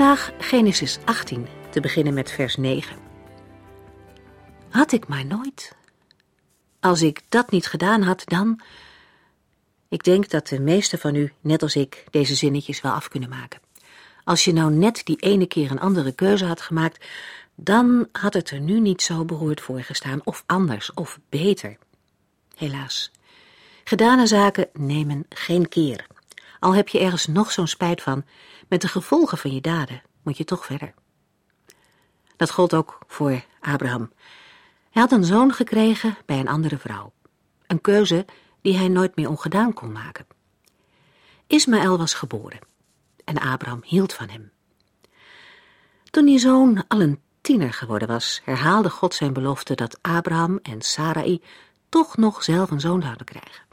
Vandaag Genesis 18, te beginnen met vers 9. Had ik maar nooit. Als ik dat niet gedaan had, dan. Ik denk dat de meesten van u, net als ik, deze zinnetjes wel af kunnen maken. Als je nou net die ene keer een andere keuze had gemaakt, dan had het er nu niet zo beroerd voor gestaan, of anders, of beter. Helaas, gedane zaken nemen geen keer. Al heb je ergens nog zo'n spijt van, met de gevolgen van je daden moet je toch verder. Dat gold ook voor Abraham. Hij had een zoon gekregen bij een andere vrouw. Een keuze die hij nooit meer ongedaan kon maken. Ismaël was geboren en Abraham hield van hem. Toen die zoon al een tiener geworden was, herhaalde God zijn belofte dat Abraham en Sarai toch nog zelf een zoon zouden krijgen.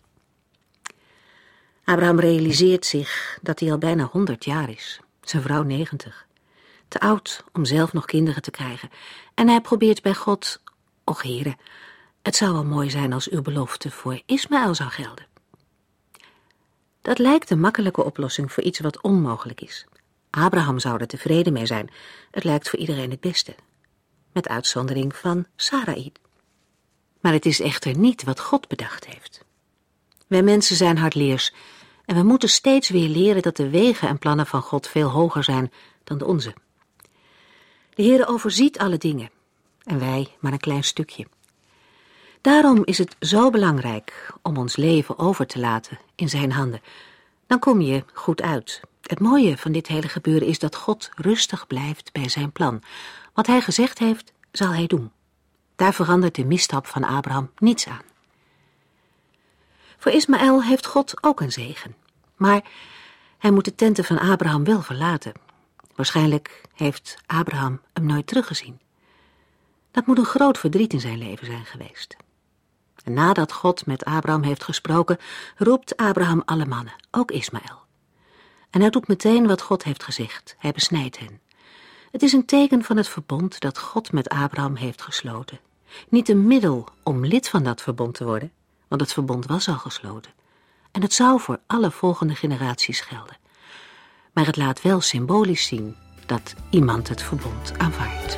Abraham realiseert zich dat hij al bijna honderd jaar is, zijn vrouw negentig. Te oud om zelf nog kinderen te krijgen. En hij probeert bij God, och heren, het zou wel mooi zijn als uw belofte voor Ismaël zou gelden. Dat lijkt een makkelijke oplossing voor iets wat onmogelijk is. Abraham zou er tevreden mee zijn. Het lijkt voor iedereen het beste. Met uitzondering van Sarai. Maar het is echter niet wat God bedacht heeft. Wij mensen zijn hardleers en we moeten steeds weer leren dat de wegen en plannen van God veel hoger zijn dan de onze. De Heere overziet alle dingen en wij maar een klein stukje. Daarom is het zo belangrijk om ons leven over te laten in zijn handen. Dan kom je goed uit. Het mooie van dit hele gebeuren is dat God rustig blijft bij zijn plan. Wat hij gezegd heeft, zal hij doen. Daar verandert de misstap van Abraham niets aan. Voor Ismaël heeft God ook een zegen. Maar hij moet de tenten van Abraham wel verlaten. Waarschijnlijk heeft Abraham hem nooit teruggezien. Dat moet een groot verdriet in zijn leven zijn geweest. Nadat God met Abraham heeft gesproken, roept Abraham alle mannen, ook Ismaël. En hij doet meteen wat God heeft gezegd. Hij besnijdt hen. Het is een teken van het verbond dat God met Abraham heeft gesloten. Niet een middel om lid van dat verbond te worden, want het verbond was al gesloten. En het zou voor alle volgende generaties gelden. Maar het laat wel symbolisch zien dat iemand het verbond aanvaardt.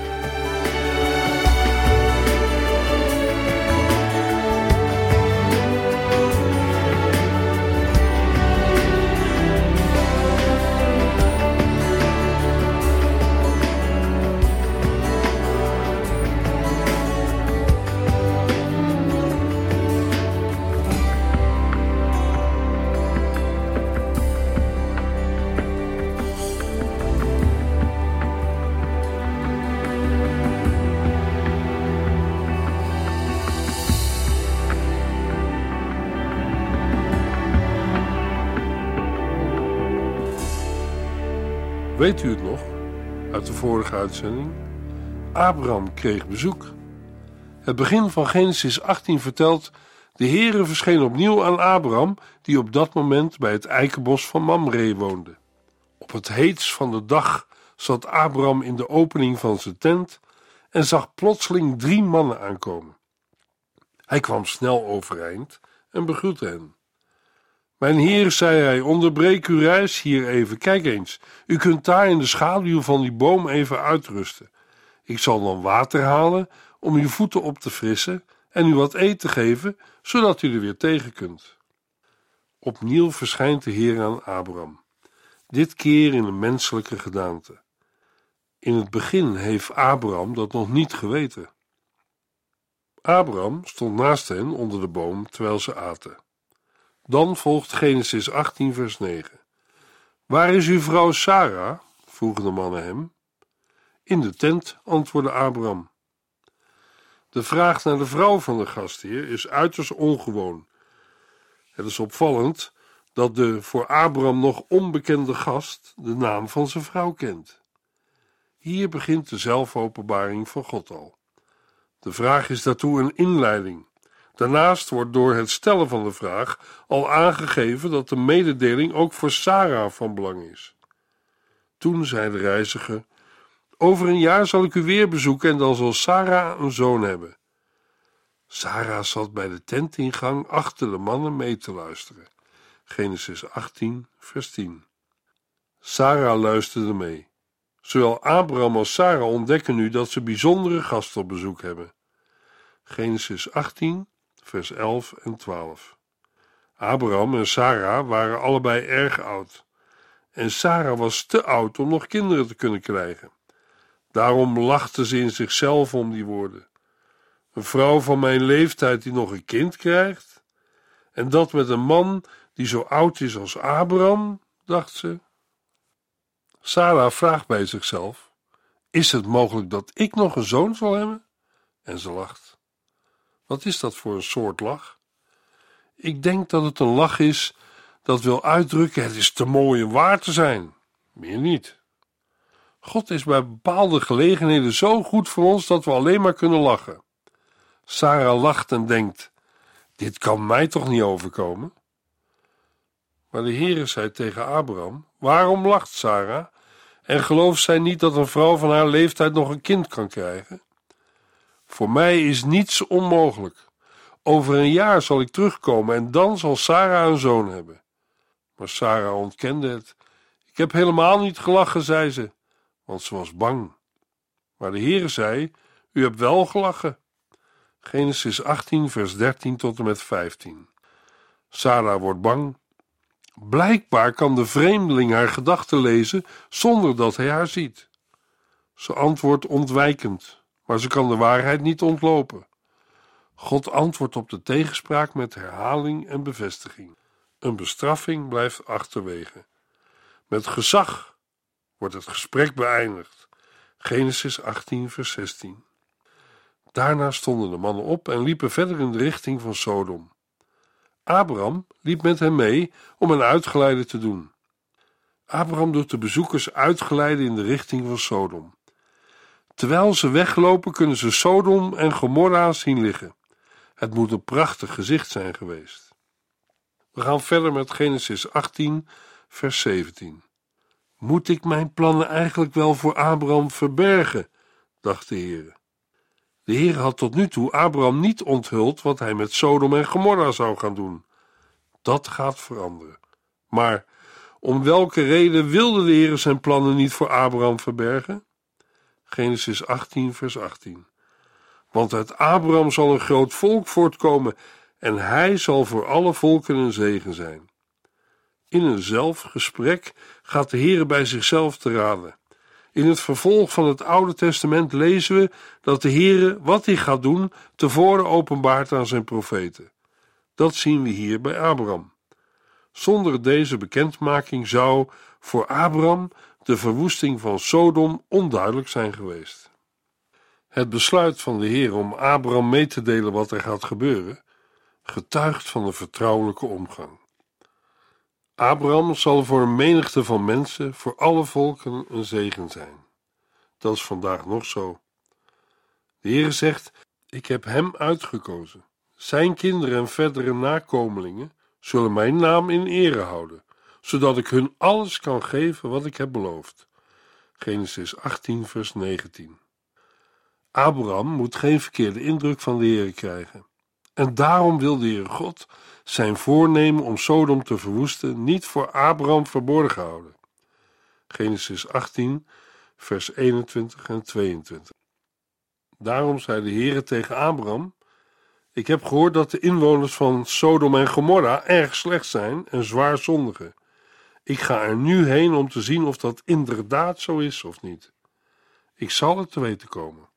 Weet u het nog? Uit de vorige uitzending. Abraham kreeg bezoek. Het begin van Genesis 18 vertelt: De Heere verscheen opnieuw aan Abraham, die op dat moment bij het eikenbos van Mamre woonde. Op het heets van de dag zat Abraham in de opening van zijn tent en zag plotseling drie mannen aankomen. Hij kwam snel overeind en begroette hen. Mijn heer, zei hij, onderbreek uw reis hier even. Kijk eens, u kunt daar in de schaduw van die boom even uitrusten. Ik zal dan water halen om uw voeten op te frissen en u wat eten geven, zodat u er weer tegen kunt. Opnieuw verschijnt de Heer aan Abraham, dit keer in een menselijke gedaante. In het begin heeft Abraham dat nog niet geweten. Abraham stond naast hen onder de boom terwijl ze aten. Dan volgt Genesis 18, vers 9. Waar is uw vrouw Sarah? vroegen de mannen hem. In de tent, antwoordde Abraham. De vraag naar de vrouw van de gastheer is uiterst ongewoon. Het is opvallend dat de voor Abraham nog onbekende gast de naam van zijn vrouw kent. Hier begint de zelfopenbaring van God al. De vraag is daartoe een inleiding. Daarnaast wordt door het stellen van de vraag al aangegeven dat de mededeling ook voor Sarah van belang is. Toen zei de reiziger: Over een jaar zal ik u weer bezoeken en dan zal Sarah een zoon hebben. Sarah zat bij de tentingang achter de mannen mee te luisteren. Genesis 18, vers 10. Sarah luisterde mee. Zowel Abraham als Sarah ontdekken nu dat ze bijzondere gasten op bezoek hebben. Genesis 18, vers 11 en 12. Abraham en Sarah waren allebei erg oud. En Sarah was te oud om nog kinderen te kunnen krijgen. Daarom lachte ze in zichzelf om die woorden. Een vrouw van mijn leeftijd die nog een kind krijgt? En dat met een man die zo oud is als Abraham, dacht ze. Sarah vraagt bij zichzelf: Is het mogelijk dat ik nog een zoon zal hebben? En ze lacht. Wat is dat voor een soort lach? Ik denk dat het een lach is dat wil uitdrukken: het is te mooi om waar te zijn. Meer niet. God is bij bepaalde gelegenheden zo goed voor ons dat we alleen maar kunnen lachen. Sarah lacht en denkt: Dit kan mij toch niet overkomen? Maar de Heere zei tegen Abraham: Waarom lacht Sarah? En gelooft zij niet dat een vrouw van haar leeftijd nog een kind kan krijgen? Voor mij is niets onmogelijk. Over een jaar zal ik terugkomen en dan zal Sarah een zoon hebben. Maar Sarah ontkende het. Ik heb helemaal niet gelachen, zei ze, want ze was bang. Maar de Heere zei: U hebt wel gelachen. Genesis 18, vers 13 tot en met 15. Sarah wordt bang. Blijkbaar kan de vreemdeling haar gedachten lezen zonder dat hij haar ziet. Ze antwoordt ontwijkend, maar ze kan de waarheid niet ontlopen. God antwoordt op de tegenspraak met herhaling en bevestiging. Een bestraffing blijft achterwege. Met gezag wordt het gesprek beëindigd. Genesis 18, vers 16. Daarna stonden de mannen op en liepen verder in de richting van Sodom. Abraham liep met hen mee om een uitgeleide te doen. Abraham doet de bezoekers uitgeleiden in de richting van Sodom. Terwijl ze weglopen, kunnen ze Sodom en Gomorra zien liggen. Het moet een prachtig gezicht zijn geweest. We gaan verder met Genesis 18, vers 17. Moet ik mijn plannen eigenlijk wel voor Abraham verbergen? dacht de Heer. De Heer had tot nu toe Abraham niet onthuld wat hij met Sodom en Gomorra zou gaan doen. Dat gaat veranderen. Maar om welke reden wilde de Heer zijn plannen niet voor Abraham verbergen? Genesis 18, vers 18. Want uit Abraham zal een groot volk voortkomen en hij zal voor alle volken een zegen zijn. In een zelfgesprek gaat de Heer bij zichzelf te raden. In het vervolg van het Oude Testament lezen we dat de Heere wat hij gaat doen tevoren openbaart aan zijn profeten. Dat zien we hier bij Abraham. Zonder deze bekendmaking zou voor Abraham de verwoesting van Sodom onduidelijk zijn geweest. Het besluit van de Heer om Abraham mee te delen wat er gaat gebeuren, getuigt van een vertrouwelijke omgang. Abraham zal voor een menigte van mensen, voor alle volken, een zegen zijn. Dat is vandaag nog zo. De Heer zegt: Ik heb hem uitgekozen. Zijn kinderen en verdere nakomelingen zullen mijn naam in ere houden, zodat ik hun alles kan geven wat ik heb beloofd. Genesis 18, vers 19. Abraham moet geen verkeerde indruk van de Heer krijgen. En daarom wil de Heer God zijn voornemen om Sodom te verwoesten niet voor Abraham verborgen houden. Genesis 18, vers 21 en 22. Daarom zei de Heere tegen Abraham: Ik heb gehoord dat de inwoners van Sodom en Gomorra erg slecht zijn en zwaar zondigen. Ik ga er nu heen om te zien of dat inderdaad zo is of niet. Ik zal het te weten komen.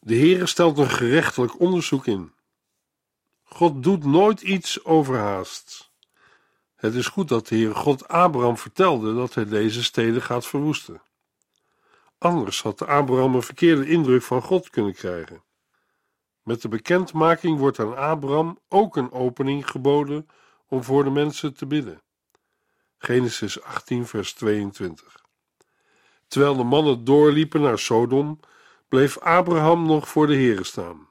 De Heere stelt een gerechtelijk onderzoek in. God doet nooit iets overhaast. Het is goed dat de Heer God Abraham vertelde dat hij deze steden gaat verwoesten. Anders had Abraham een verkeerde indruk van God kunnen krijgen. Met de bekendmaking wordt aan Abraham ook een opening geboden om voor de mensen te bidden. Genesis 18, vers 22. Terwijl de mannen doorliepen naar Sodom, bleef Abraham nog voor de Heere staan.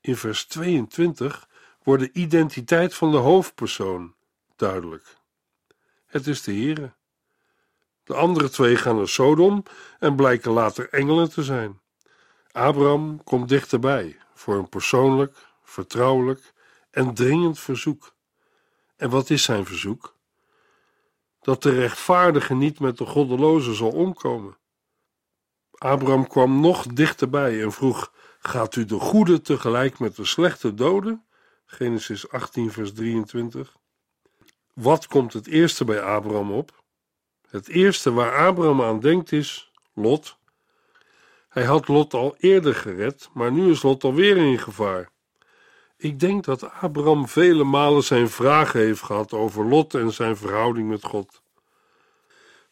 In vers 22 wordt de identiteit van de hoofdpersoon duidelijk. Het is de Heere. De andere twee gaan naar Sodom en blijken later engelen te zijn. Abraham komt dichterbij voor een persoonlijk, vertrouwelijk en dringend verzoek. En wat is zijn verzoek? Dat de rechtvaardige niet met de goddeloze zal omkomen. Abraham kwam nog dichterbij en vroeg: Gaat u de goede tegelijk met de slechte doden? Genesis 18, vers 23. Wat komt het eerste bij Abraham op? Het eerste waar Abraham aan denkt is Lot. Hij had Lot al eerder gered, maar nu is Lot alweer in gevaar. Ik denk dat Abraham vele malen zijn vragen heeft gehad over Lot en zijn verhouding met God.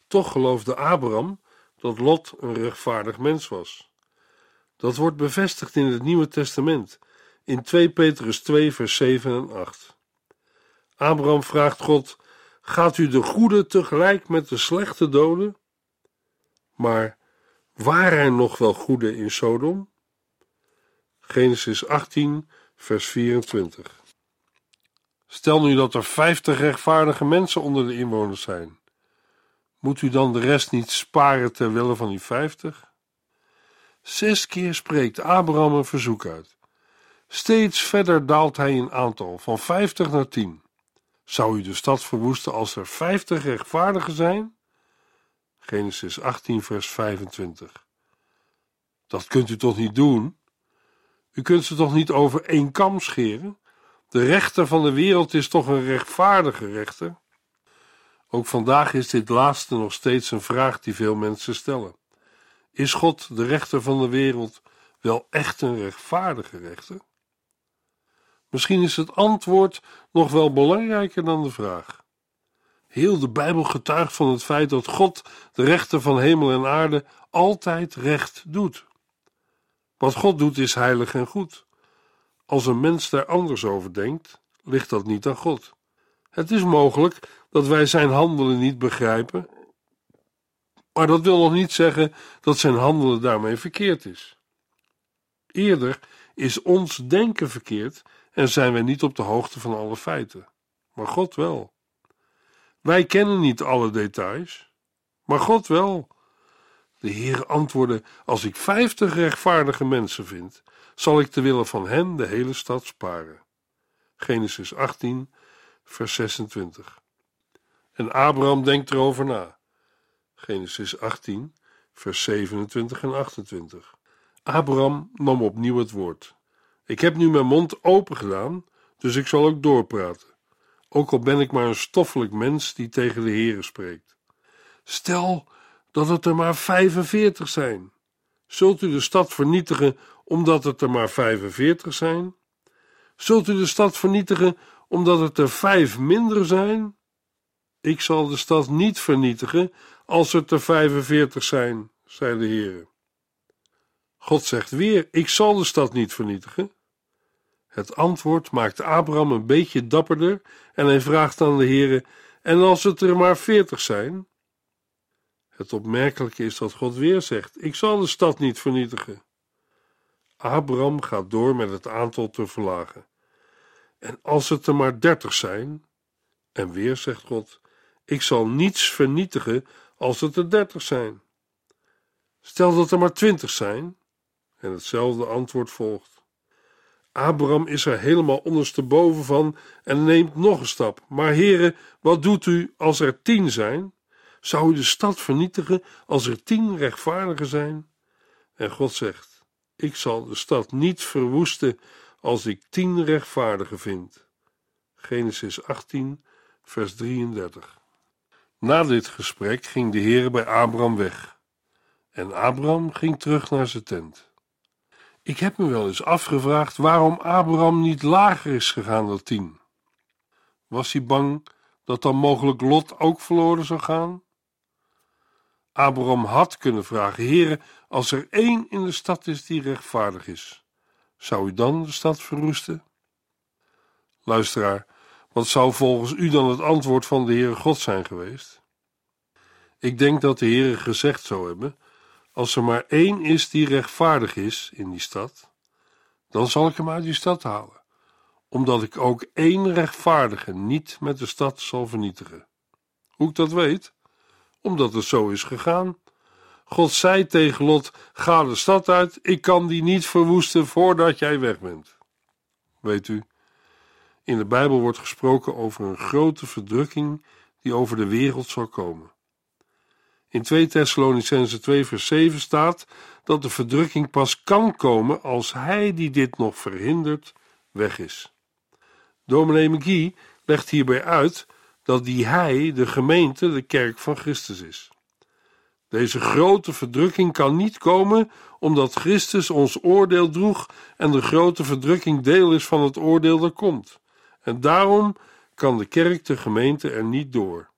Toch geloofde Abraham dat Lot een rechtvaardig mens was. Dat wordt bevestigd in het Nieuwe Testament, in 2 Petrus 2, vers 7 en 8. Abraham vraagt God: Gaat u de goede tegelijk met de slechte doden? Maar waren er nog wel goede in Sodom? Genesis 18, vers 24. Stel nu dat er vijftig rechtvaardige mensen onder de inwoners zijn. Moet u dan de rest niet sparen ter wille van die vijftig? Zes keer spreekt Abraham een verzoek uit. Steeds verder daalt hij in aantal, van vijftig naar tien. Zou u de stad verwoesten als er vijftig rechtvaardigen zijn? Genesis 18, vers 25. Dat kunt u toch niet doen? U kunt ze toch niet over één kam scheren? De rechter van de wereld is toch een rechtvaardige rechter? Ook vandaag is dit laatste nog steeds een vraag die veel mensen stellen. Is God, de rechter van de wereld, wel echt een rechtvaardige rechter? Misschien is het antwoord nog wel belangrijker dan de vraag. Heel de Bijbel getuigt van het feit dat God, de rechter van hemel en aarde, altijd recht doet. Wat God doet is heilig en goed. Als een mens daar anders over denkt, ligt dat niet aan God. Het is mogelijk dat wij zijn handelen niet begrijpen, maar dat wil nog niet zeggen dat zijn handelen daarmee verkeerd is. Eerder is ons denken verkeerd en zijn wij niet op de hoogte van alle feiten, maar God wel. Wij kennen niet alle details, maar God wel. De Heer antwoordde: Als ik vijftig rechtvaardige mensen vind, zal ik te willen van hen de hele stad sparen. Genesis 18, vers 26. En Abraham denkt erover na. Genesis 18, vers 27 en 28. Abraham nam opnieuw het woord. Ik heb nu mijn mond open gedaan, dus ik zal ook doorpraten. Ook al ben ik maar een stoffelijk mens die tegen de Heere spreekt. Stel dat het er maar 45 zijn. Zult u de stad vernietigen omdat het er maar 45 zijn? Zult u de stad vernietigen omdat het er vijf minder zijn? Ik zal de stad niet vernietigen als het er 45 zijn, zei de Heer. God zegt weer: Ik zal de stad niet vernietigen. Het antwoord maakt Abraham een beetje dapperder en hij vraagt aan de Heer: En als het er maar 40 zijn? Het opmerkelijke is dat God weer zegt: Ik zal de stad niet vernietigen. Abraham gaat door met het aantal te verlagen. En als het er maar dertig zijn, en weer zegt God: Ik zal niets vernietigen als het er dertig zijn. Stel dat er maar twintig zijn, en hetzelfde antwoord volgt. Abraham is er helemaal ondersteboven van en neemt nog een stap. Maar heren, wat doet u als er tien zijn? Zou u de stad vernietigen als er tien rechtvaardigen zijn? En God zegt: Ik zal de stad niet verwoesten als ik tien rechtvaardigen vind. Genesis 18, vers 33. Na dit gesprek ging de Heer bij Abraham weg. En Abraham ging terug naar zijn tent. Ik heb me wel eens afgevraagd waarom Abraham niet lager is gegaan dan tien. Was hij bang dat dan mogelijk Lot ook verloren zou gaan? Abraham had kunnen vragen: Heere, als er één in de stad is die rechtvaardig is, zou u dan de stad verroesten? Luisteraar, wat zou volgens u dan het antwoord van de Heere God zijn geweest? Ik denk dat de Heere gezegd zou hebben: Als er maar één is die rechtvaardig is in die stad, dan zal ik hem uit die stad halen, omdat ik ook één rechtvaardige niet met de stad zal vernietigen. Hoe ik dat weet? Omdat het zo is gegaan. God zei tegen Lot: Ga de stad uit, ik kan die niet verwoesten voordat jij weg bent. Weet u, in de Bijbel wordt gesproken over een grote verdrukking die over de wereld zal komen. In 2 Thessalonicense 2 vers 7 staat dat de verdrukking pas kan komen als hij die dit nog verhindert weg is. Dominee McGee legt hierbij uit dat die hij de gemeente, de kerk van Christus is. Deze grote verdrukking kan niet komen omdat Christus ons oordeel droeg en de grote verdrukking deel is van het oordeel dat komt. En daarom kan de kerk, de gemeente, er niet door.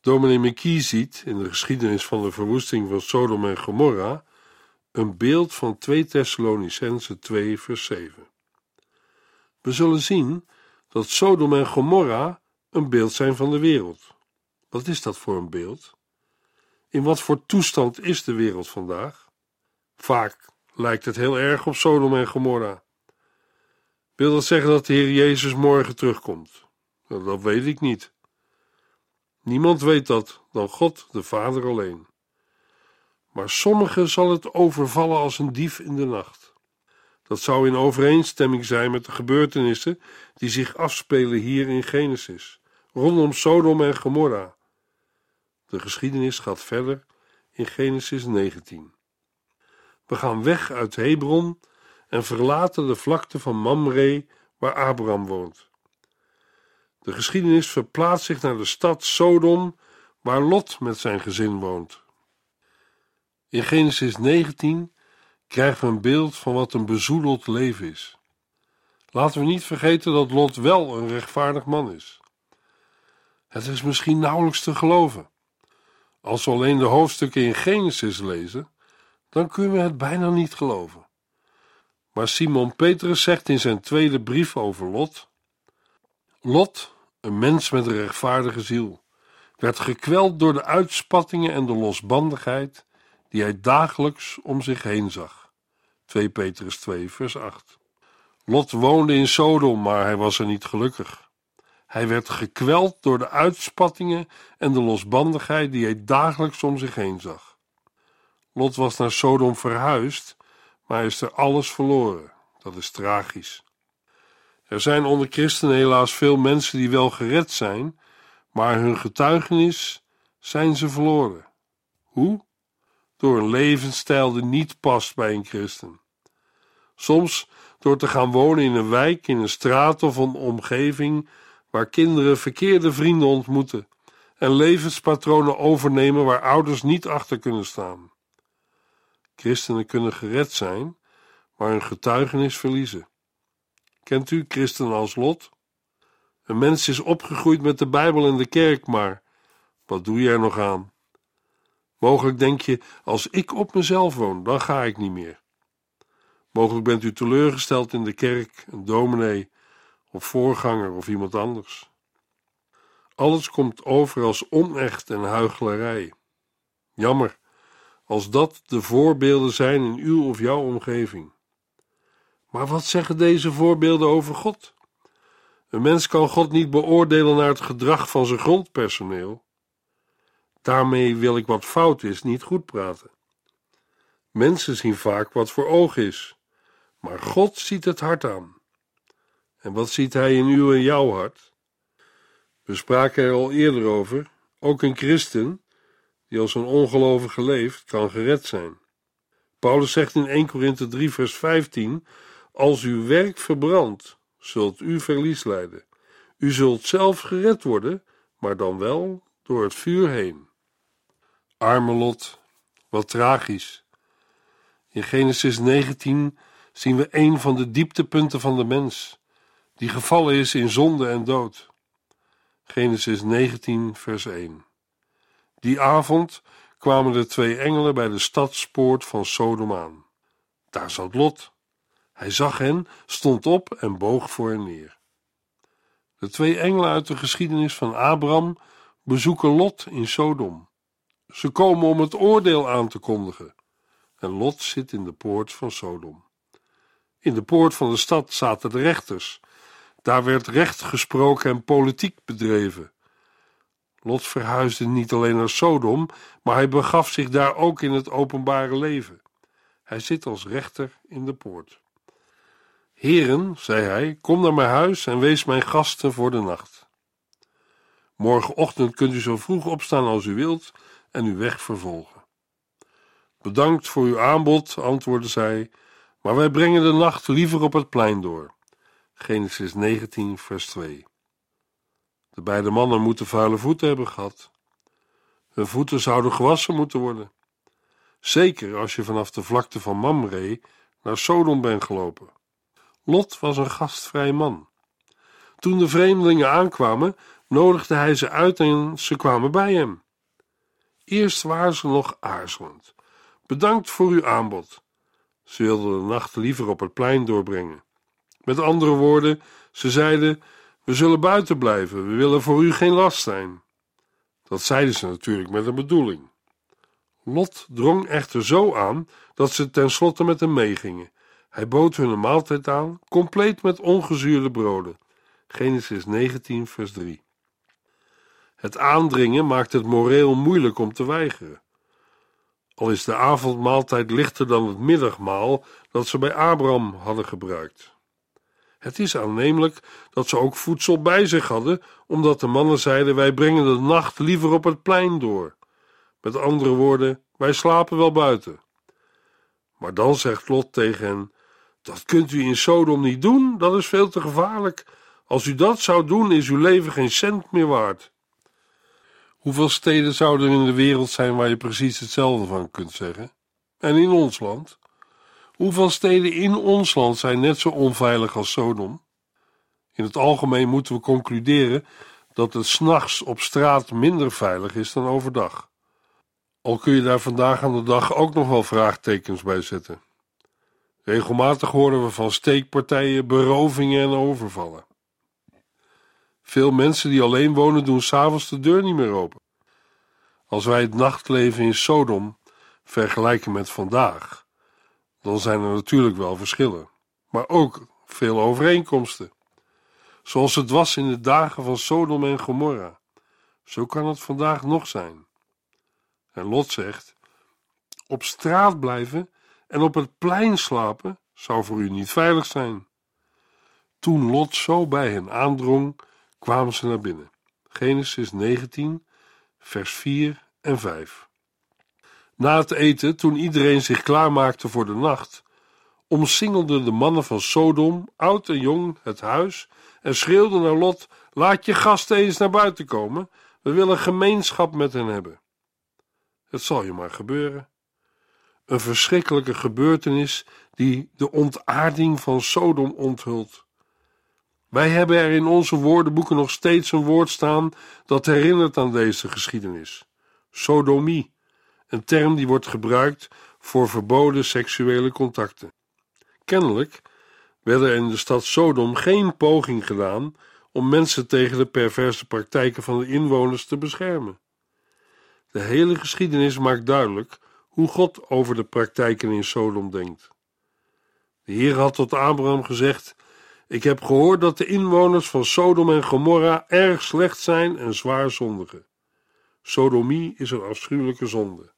Dominee McKee ziet in de geschiedenis van de verwoesting van Sodom en Gomorra een beeld van 2 Thessalonicense 2 vers 7. We zullen zien dat Sodom en Gomorra een beeld zijn van de wereld. Wat is dat voor een beeld? In wat voor toestand is de wereld vandaag? Vaak lijkt het heel erg op Sodom en Gomorra. Wil dat zeggen dat de Heer Jezus morgen terugkomt? Nou, dat weet ik niet. Niemand weet dat dan God, de Vader alleen. Maar sommigen zal het overvallen als een dief in de nacht. Dat zou in overeenstemming zijn met de gebeurtenissen die zich afspelen hier in Genesis, rondom Sodom en Gomorra. De geschiedenis gaat verder in Genesis 19. We gaan weg uit Hebron en verlaten de vlakte van Mamre, waar Abraham woont. De geschiedenis verplaatst zich naar de stad Sodom, waar Lot met zijn gezin woont. In Genesis 19 krijgen we een beeld van wat een bezoedeld leven is. Laten we niet vergeten dat Lot wel een rechtvaardig man is. Het is misschien nauwelijks te geloven. Als we alleen de hoofdstukken in Genesis lezen, dan kunnen we het bijna niet geloven. Maar Simon Petrus zegt in zijn tweede brief over Lot: Lot, een mens met een rechtvaardige ziel, werd gekweld door de uitspattingen en de losbandigheid die hij dagelijks om zich heen zag. 2 Petrus 2, vers 8. Lot woonde in Sodom, maar hij was er niet gelukkig. Hij werd gekweld door de uitspattingen en de losbandigheid die hij dagelijks om zich heen zag. Lot was naar Sodom verhuisd, maar hij is er alles verloren. Dat is tragisch. Er zijn onder christenen helaas veel mensen die wel gered zijn, maar hun getuigenis zijn ze verloren. Hoe? Door een levensstijl die niet past bij een christen. Soms door te gaan wonen in een wijk, in een straat of een omgeving waar kinderen verkeerde vrienden ontmoeten en levenspatronen overnemen waar ouders niet achter kunnen staan. Christenen kunnen gered zijn, maar hun getuigenis verliezen. Kent u christenen als Lot? Een mens is opgegroeid met de Bijbel en de kerk, maar wat doe je er nog aan? Mogelijk denk je, als ik op mezelf woon, dan ga ik niet meer. Mogelijk bent u teleurgesteld in de kerk, een dominee of voorganger of iemand anders. Alles komt over als onecht en huichelarij. Jammer, als dat de voorbeelden zijn in uw of jouw omgeving. Maar wat zeggen deze voorbeelden over God? Een mens kan God niet beoordelen naar het gedrag van zijn grondpersoneel. Daarmee wil ik wat fout is niet goed praten. Mensen zien vaak wat voor oog is, maar God ziet het hart aan. En wat ziet Hij in uw en jouw hart? We spraken er al eerder over, ook een christen die als een ongelovige leeft, kan gered zijn. Paulus zegt in 1 Korinthe 3 vers 15, als uw werk verbrandt, zult u verlies lijden. U zult zelf gered worden, maar dan wel door het vuur heen. Arme Lot, wat tragisch. In Genesis 19 zien we een van de dieptepunten van de mens, die gevallen is in zonde en dood. Genesis 19, vers 1. Die avond kwamen de twee engelen bij de stadspoort van Sodom aan. Daar zat Lot. Hij zag hen, stond op en boog voor hen neer. De twee engelen uit de geschiedenis van Abraham bezoeken Lot in Sodom. Ze komen om het oordeel aan te kondigen. En Lot zit in de poort van Sodom. In de poort van de stad zaten de rechters. Daar werd recht gesproken en politiek bedreven. Lot verhuisde niet alleen naar Sodom, maar hij begaf zich daar ook in het openbare leven. Hij zit als rechter in de poort. Heren, zei hij, kom naar mijn huis en wees mijn gasten voor de nacht. Morgenochtend kunt u zo vroeg opstaan als u wilt en uw weg vervolgen. Bedankt voor uw aanbod, antwoordde zij, maar wij brengen de nacht liever op het plein door. Genesis 19, vers 2. De beide mannen moeten vuile voeten hebben gehad. Hun voeten zouden gewassen moeten worden. Zeker als je vanaf de vlakte van Mamre naar Sodom bent gelopen. Lot was een gastvrij man. Toen de vreemdelingen aankwamen, nodigde hij ze uit en ze kwamen bij hem. Eerst waren ze nog aarzelend. Bedankt voor uw aanbod. Ze wilden de nacht liever op het plein doorbrengen. Met andere woorden, ze zeiden: We zullen buiten blijven, we willen voor u geen last zijn. Dat zeiden ze natuurlijk met een bedoeling. Lot drong echter zo aan dat ze tenslotte met hem meegingen. Hij bood hun een maaltijd aan, compleet met ongezuurde broden. Genesis 19, vers 3. Het aandringen maakt het moreel moeilijk om te weigeren. Al is de avondmaaltijd lichter dan het middagmaal dat ze bij Abraham hadden gebruikt. Het is aannemelijk dat ze ook voedsel bij zich hadden, omdat de mannen zeiden: Wij brengen de nacht liever op het plein door. Met andere woorden, wij slapen wel buiten. Maar dan zegt Lot tegen hen: Dat kunt u in Sodom niet doen, dat is veel te gevaarlijk. Als u dat zou doen, is uw leven geen cent meer waard. Hoeveel steden zouden er in de wereld zijn waar je precies hetzelfde van kunt zeggen? En in ons land? Hoeveel steden in ons land zijn net zo onveilig als Sodom? In het algemeen moeten we concluderen dat het s'nachts op straat minder veilig is dan overdag. Al kun je daar vandaag aan de dag ook nog wel vraagtekens bij zetten. Regelmatig horen we van steekpartijen, berovingen en overvallen. Veel mensen die alleen wonen doen s'avonds de deur niet meer open. Als wij het nachtleven in Sodom vergelijken met vandaag, dan zijn er natuurlijk wel verschillen, maar ook veel overeenkomsten. Zoals het was in de dagen van Sodom en Gomorra, zo kan het vandaag nog zijn. En Lot zegt: Op straat blijven en op het plein slapen zou voor u niet veilig zijn. Toen Lot zo bij hen aandrong, kwamen ze naar binnen. Genesis 19, vers 4 en 5. Na het eten, toen iedereen zich klaarmaakte voor de nacht, omsingelden de mannen van Sodom, oud en jong, het huis en schreeuwden naar Lot: Laat je gasten eens naar buiten komen, we willen gemeenschap met hen hebben. Het zal je maar gebeuren. Een verschrikkelijke gebeurtenis die de ontaarding van Sodom onthult. Wij hebben er in onze woordenboeken nog steeds een woord staan dat herinnert aan deze geschiedenis: sodomie, een term die wordt gebruikt voor verboden seksuele contacten. Kennelijk werd er in de stad Sodom geen poging gedaan om mensen tegen de perverse praktijken van de inwoners te beschermen. De hele geschiedenis maakt duidelijk hoe God over de praktijken in Sodom denkt. De Heer had tot Abraham gezegd: Ik heb gehoord dat de inwoners van Sodom en Gomorra erg slecht zijn en zwaar zondigen. Sodomie is een afschuwelijke zonde.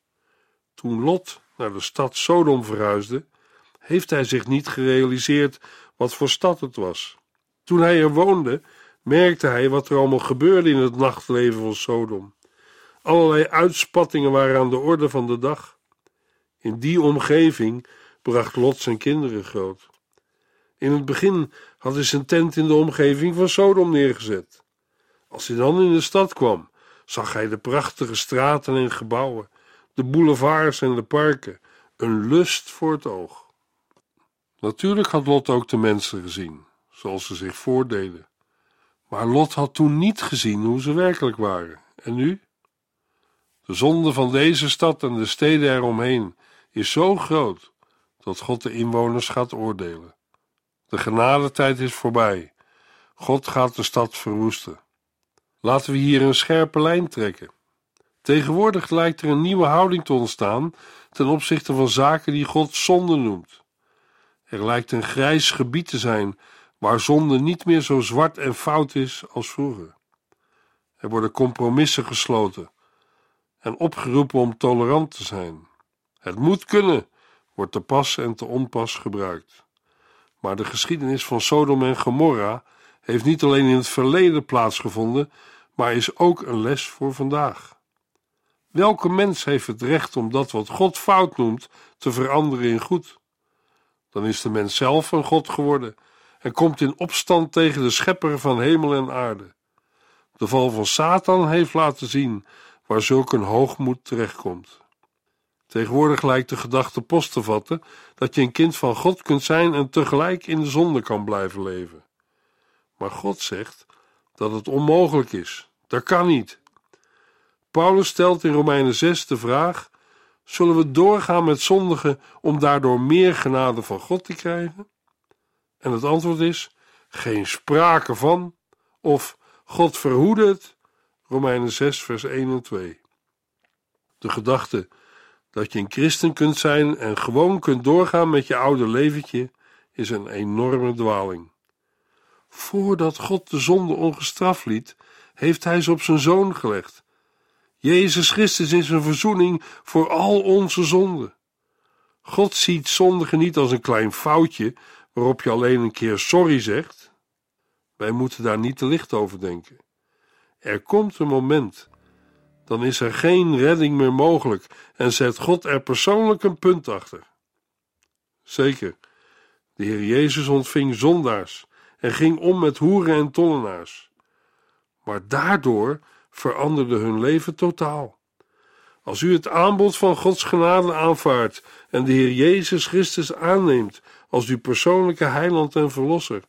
Toen Lot naar de stad Sodom verhuisde, heeft hij zich niet gerealiseerd wat voor stad het was. Toen hij er woonde, merkte hij wat er allemaal gebeurde in het nachtleven van Sodom. Allerlei uitspattingen waren aan de orde van de dag. In die omgeving bracht Lot zijn kinderen groot. In het begin had hij zijn tent in de omgeving van Sodom neergezet. Als hij dan in de stad kwam, zag hij de prachtige straten en gebouwen, de boulevards en de parken, een lust voor het oog. Natuurlijk had Lot ook de mensen gezien, zoals ze zich voordeden. Maar Lot had toen niet gezien hoe ze werkelijk waren. En nu? De zonde van deze stad en de steden eromheen is zo groot dat God de inwoners gaat oordelen. De genadetijd is voorbij. God gaat de stad verwoesten. Laten we hier een scherpe lijn trekken. Tegenwoordig lijkt er een nieuwe houding te ontstaan ten opzichte van zaken die God zonde noemt. Er lijkt een grijs gebied te zijn waar zonde niet meer zo zwart en fout is als vroeger. Er worden compromissen gesloten en opgeroepen om tolerant te zijn. Het moet kunnen, wordt te pas en te onpas gebruikt. Maar de geschiedenis van Sodom en Gomorra heeft niet alleen in het verleden plaatsgevonden, maar is ook een les voor vandaag. Welke mens heeft het recht om dat wat God fout noemt te veranderen in goed? Dan is de mens zelf een God geworden en komt in opstand tegen de schepper van hemel en aarde. De val van Satan heeft laten zien waar zulk een hoogmoed terechtkomt. Tegenwoordig lijkt de gedachte post te vatten dat je een kind van God kunt zijn en tegelijk in de zonde kan blijven leven. Maar God zegt dat het onmogelijk is. Dat kan niet. Paulus stelt in Romeinen 6 de vraag: zullen we doorgaan met zondigen om daardoor meer genade van God te krijgen? En het antwoord is: geen sprake van, of God verhoede het. Romeinen 6, vers 1 en 2. De gedachte dat je een christen kunt zijn en gewoon kunt doorgaan met je oude leventje is een enorme dwaling. Voordat God de zonde ongestraft liet, heeft hij ze op zijn zoon gelegd. Jezus Christus is een verzoening voor al onze zonden. God ziet zondigen niet als een klein foutje waarop je alleen een keer sorry zegt. Wij moeten daar niet te licht over denken. Er komt een moment, dan is er geen redding meer mogelijk en zet God er persoonlijk een punt achter. Zeker, de Heer Jezus ontving zondaars en ging om met hoeren en tollenaars. Maar daardoor veranderde hun leven totaal. Als u het aanbod van Gods genade aanvaardt en de Heer Jezus Christus aanneemt als uw persoonlijke heiland en verlosser,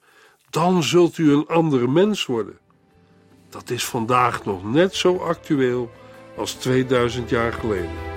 dan zult u een andere mens worden. Dat is vandaag nog net zo actueel als 2000 jaar geleden.